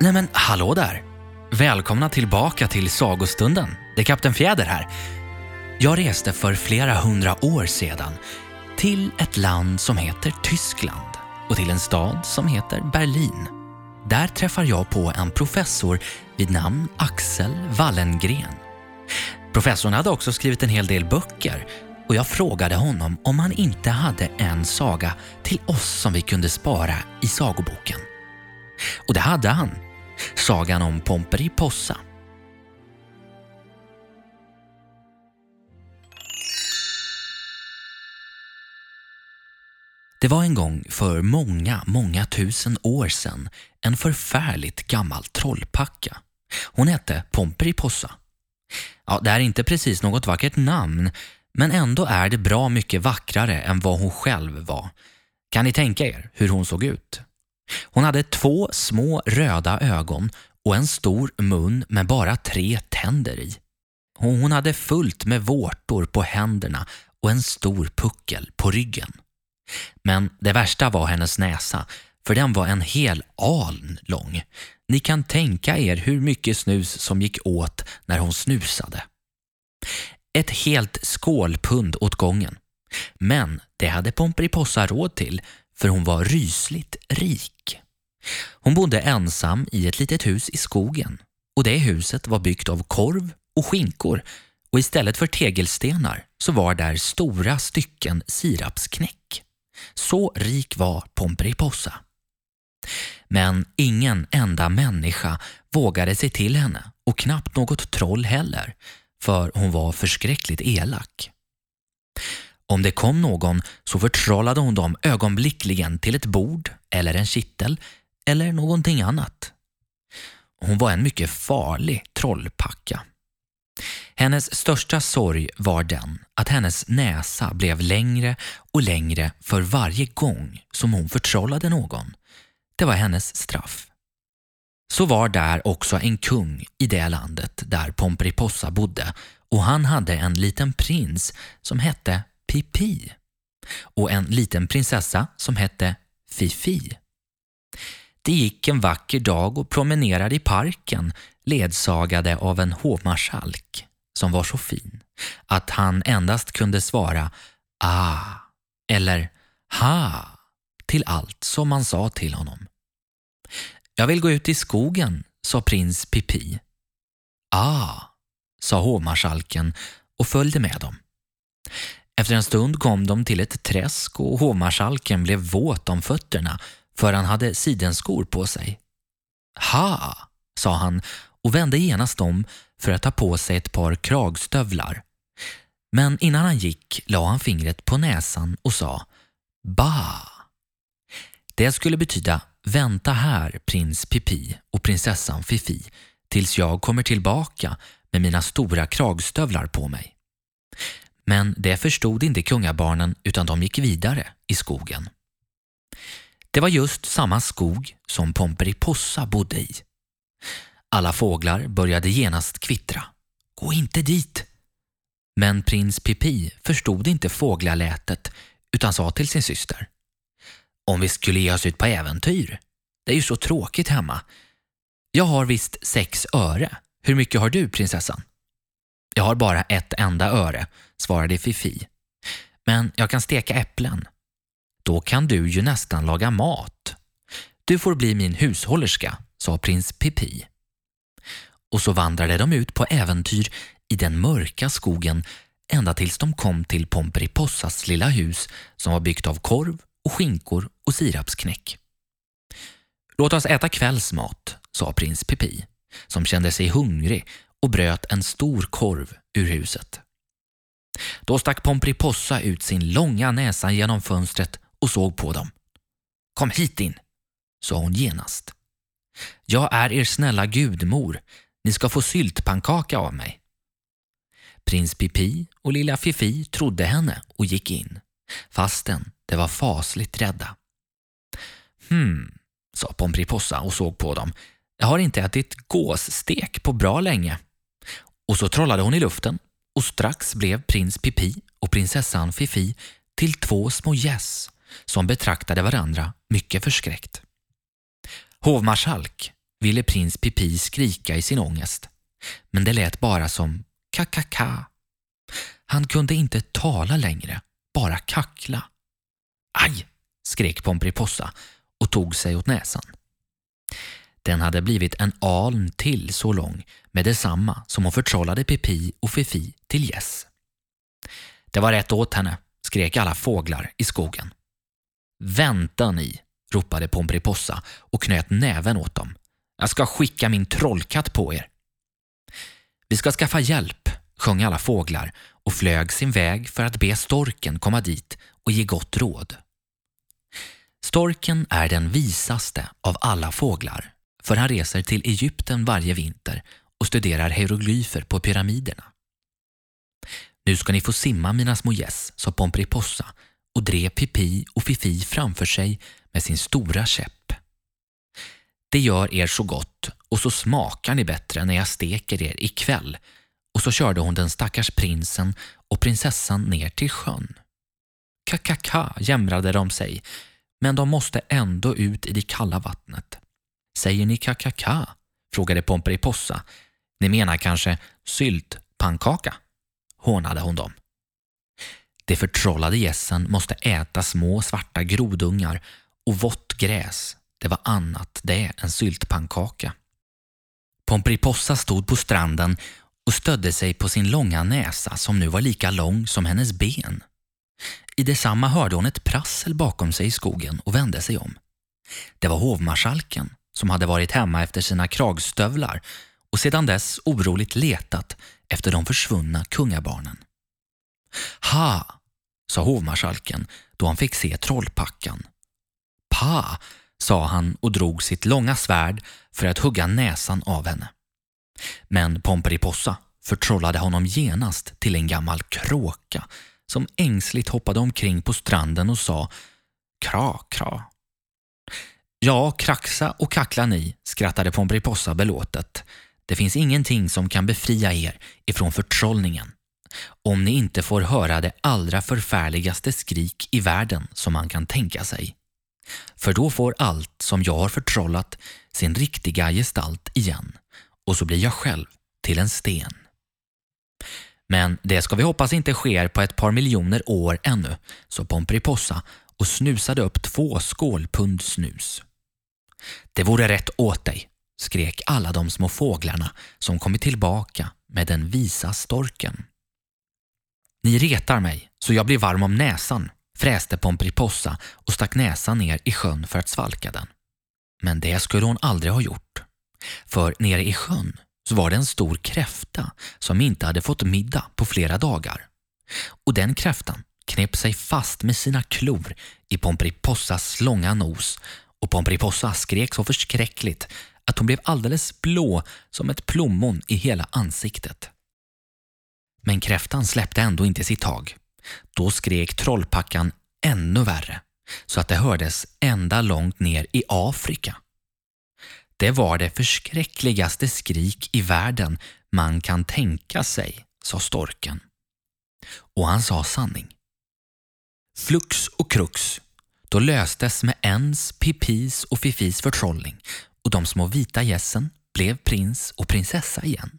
Nej men hallå där! Välkomna tillbaka till sagostunden. Det är Kapten Fjäder här. Jag reste för flera hundra år sedan till ett land som heter Tyskland och till en stad som heter Berlin. Där träffar jag på en professor vid namn Axel Wallengren. Professorn hade också skrivit en hel del böcker och jag frågade honom om han inte hade en saga till oss som vi kunde spara i sagoboken. Och det hade han. Sagan om Pomperipossa. Det var en gång för många, många tusen år sedan en förfärligt gammal trollpacka. Hon hette Pomperipossa. Ja, det är inte precis något vackert namn, men ändå är det bra mycket vackrare än vad hon själv var. Kan ni tänka er hur hon såg ut? Hon hade två små röda ögon och en stor mun med bara tre tänder i. Hon hade fullt med vårtor på händerna och en stor puckel på ryggen. Men det värsta var hennes näsa, för den var en hel aln lång. Ni kan tänka er hur mycket snus som gick åt när hon snusade. Ett helt skålpund åt gången. Men det hade Pomperipossa råd till för hon var rysligt rik. Hon bodde ensam i ett litet hus i skogen och det huset var byggt av korv och skinkor och istället för tegelstenar så var där stora stycken sirapsknäck. Så rik var Pomperipossa. Men ingen enda människa vågade sig till henne och knappt något troll heller, för hon var förskräckligt elak. Om det kom någon så förtrollade hon dem ögonblickligen till ett bord eller en kittel eller någonting annat. Hon var en mycket farlig trollpacka. Hennes största sorg var den att hennes näsa blev längre och längre för varje gång som hon förtrollade någon. Det var hennes straff. Så var där också en kung i det landet där Pomperipossa bodde och han hade en liten prins som hette Pipi och en liten prinsessa som hette Fifi. De gick en vacker dag och promenerade i parken ledsagade av en hovmarskalk som var så fin att han endast kunde svara ah eller ha till allt som man sa till honom. Jag vill gå ut i skogen, sa prins Pipi. Ah, sa hovmarskalken och följde med dem. Efter en stund kom de till ett träsk och hovmarskalken blev våt om fötterna för han hade sidenskor på sig. Ha, sa han och vände genast om för att ta på sig ett par kragstövlar. Men innan han gick la han fingret på näsan och sa Ba. Det skulle betyda Vänta här, prins Pipi och prinsessan Fifi tills jag kommer tillbaka med mina stora kragstövlar på mig. Men det förstod inte kungabarnen utan de gick vidare i skogen. Det var just samma skog som Pomperipossa bodde i. Alla fåglar började genast kvittra. Gå inte dit! Men prins Pipi förstod inte fåglalätet utan sa till sin syster. Om vi skulle ge oss ut på äventyr? Det är ju så tråkigt hemma. Jag har visst sex öre. Hur mycket har du, prinsessan? Jag har bara ett enda öre, svarade Fifi. Men jag kan steka äpplen. Då kan du ju nästan laga mat. Du får bli min hushållerska, sa prins Pipi. Och så vandrade de ut på äventyr i den mörka skogen ända tills de kom till Pomperipossas lilla hus som var byggt av korv och skinkor och sirapsknäck. Låt oss äta kvällsmat, sa prins Pipi som kände sig hungrig och bröt en stor korv ur huset. Då stack Pomperipossa ut sin långa näsa genom fönstret och såg på dem. Kom hit in, sa hon genast. Jag är er snälla gudmor. Ni ska få syltpannkaka av mig. Prins Pipi och lilla Fifi trodde henne och gick in, fastän de var fasligt rädda. Hmm, sa Pomperipossa och såg på dem. Jag har inte ätit gåsstek på bra länge. Och så trollade hon i luften och strax blev prins Pipi och prinsessan Fifi till två små gäss som betraktade varandra mycket förskräckt. Hovmarskalk, ville prins Pipi skrika i sin ångest, men det lät bara som kakaka. Han kunde inte tala längre, bara kackla. Aj! skrek Pomperipossa och tog sig åt näsan. Den hade blivit en aln till så lång med detsamma som hon förtrollade Pipi och Fifi till gäss. Det var rätt åt henne, skrek alla fåglar i skogen. Vänta ni, ropade Pomperipossa och knöt näven åt dem. Jag ska skicka min trollkatt på er. Vi ska skaffa hjälp, sjöng alla fåglar och flög sin väg för att be storken komma dit och ge gott råd. Storken är den visaste av alla fåglar för han reser till Egypten varje vinter och studerar hieroglyfer på pyramiderna. Nu ska ni få simma mina små gäss, sa Pomperipossa och drev Pipi och Fifi framför sig med sin stora käpp. Det gör er så gott och så smakar ni bättre när jag steker er ikväll och så körde hon den stackars prinsen och prinsessan ner till sjön. Kakaka jämrade de sig, men de måste ändå ut i det kalla vattnet. Säger ni kakaka? frågade Pomperipossa. Ni menar kanske syltpannkaka? hånade hon dem. De förtrollade gässen måste äta små svarta grodungar och vått gräs. Det var annat det än syltpannkaka. Pomperipossa stod på stranden och stödde sig på sin långa näsa som nu var lika lång som hennes ben. I detsamma hörde hon ett prassel bakom sig i skogen och vände sig om. Det var hovmarskalken som hade varit hemma efter sina kragstövlar och sedan dess oroligt letat efter de försvunna kungabarnen. Ha, sa hovmarskalken då han fick se trollpackan. Pa, sa han och drog sitt långa svärd för att hugga näsan av henne. Men Pomperipossa förtrollade honom genast till en gammal kråka som ängsligt hoppade omkring på stranden och sa kra, kra. Ja, kraxa och kackla ni, skrattade Pomperipossa belåtet. Det finns ingenting som kan befria er ifrån förtrollningen. Om ni inte får höra det allra förfärligaste skrik i världen som man kan tänka sig. För då får allt som jag har förtrollat sin riktiga gestalt igen och så blir jag själv till en sten. Men det ska vi hoppas inte sker på ett par miljoner år ännu, sa Pomperipossa och snusade upp två skålpund snus. Det vore rätt åt dig, skrek alla de små fåglarna som kommit tillbaka med den visa storken. Ni retar mig så jag blir varm om näsan, fräste Pomperipossa och stack näsan ner i sjön för att svalka den. Men det skulle hon aldrig ha gjort. För nere i sjön så var det en stor kräfta som inte hade fått middag på flera dagar. Och den kräftan knep sig fast med sina klor i Pomperipossas långa nos och Pomperipossa skrek så förskräckligt att hon blev alldeles blå som ett plommon i hela ansiktet. Men kräftan släppte ändå inte sitt tag. Då skrek trollpackan ännu värre så att det hördes ända långt ner i Afrika. Det var det förskräckligaste skrik i världen man kan tänka sig, sa storken. Och han sa sanning. Flux och krux då löstes med ens, Pipis och Fifis förtrollning och de små vita gässen blev prins och prinsessa igen.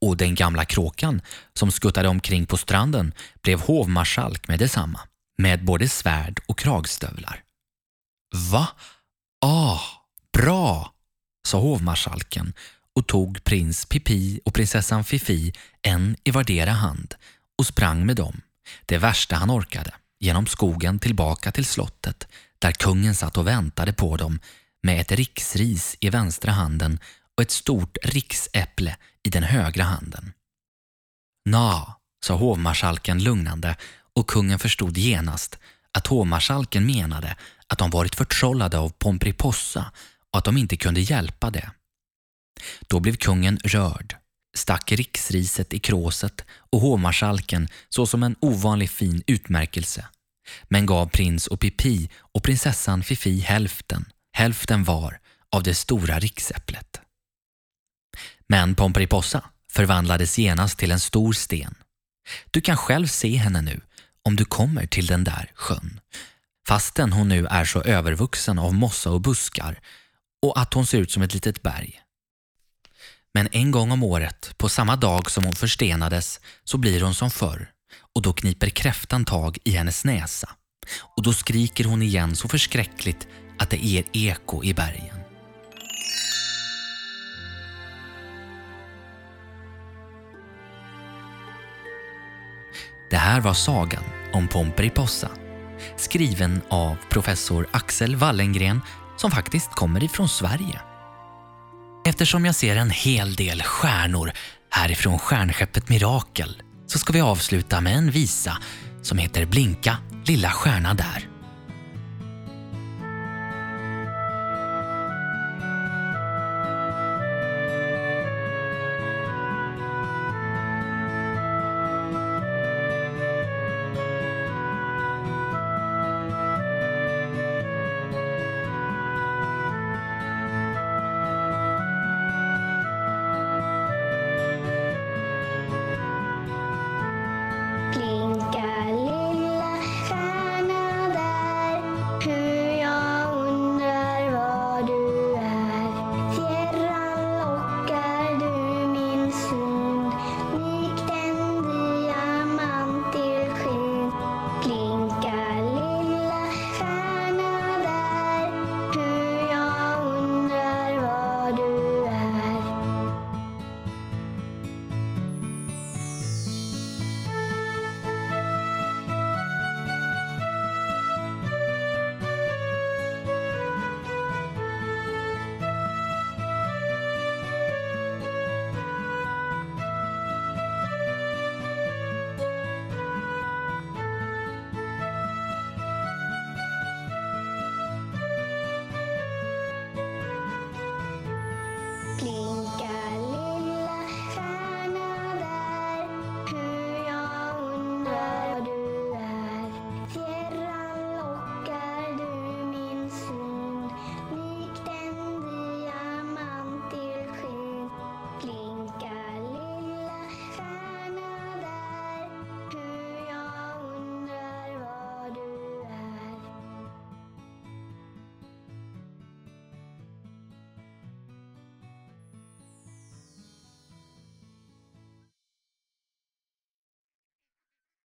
Och den gamla kråkan som skuttade omkring på stranden blev hovmarskalk med detsamma, med både svärd och kragstövlar. Va? Ah, bra, sa hovmarskalken och tog prins Pipi och prinsessan Fifi en i vardera hand och sprang med dem, det värsta han orkade genom skogen tillbaka till slottet där kungen satt och väntade på dem med ett riksris i vänstra handen och ett stort riksäpple i den högra handen. Na, sa hovmarskalken lugnande och kungen förstod genast att hovmarskalken menade att de varit förtrollade av Pomperipossa och att de inte kunde hjälpa det. Då blev kungen rörd, stack riksriset i kråset och hovmarskalken såsom en ovanlig fin utmärkelse men gav prins och Pipi och prinsessan Fifi hälften, hälften var, av det stora riksäpplet. Men Pomperipossa förvandlades genast till en stor sten. Du kan själv se henne nu om du kommer till den där sjön fastän hon nu är så övervuxen av mossa och buskar och att hon ser ut som ett litet berg. Men en gång om året, på samma dag som hon förstenades, så blir hon som förr och då kniper kräftan tag i hennes näsa. Och då skriker hon igen så förskräckligt att det ger eko i bergen. Det här var sagan om Pomperipossa skriven av professor Axel Wallengren som faktiskt kommer ifrån Sverige. Eftersom jag ser en hel del stjärnor härifrån stjärnskeppet Mirakel så ska vi avsluta med en visa som heter Blinka lilla stjärna där.